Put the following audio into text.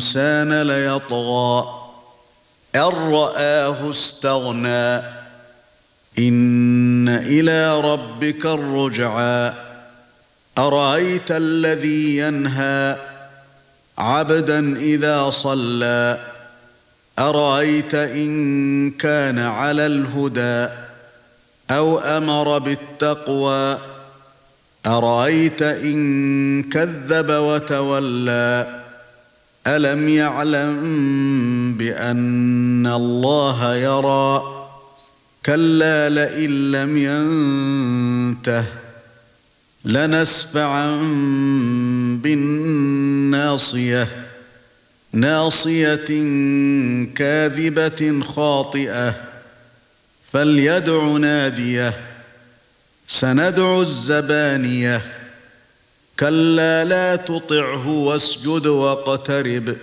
الإنسان ليطغى. إن رآه استغنى. إن إلى ربك الرجعى. أرأيت الذي ينهى عبدا إذا صلى. أرأيت إن كان على الهدى أو أمر بالتقوى. أرأيت إن كذب وتولى. ألم يعلم بأن الله يرى؟ كلا لئن لم ينته لنسفعا بالناصية ناصية كاذبة خاطئة. فليدع ناديه سندع الزبانية. كلا لا تطعه واسجد واقترب.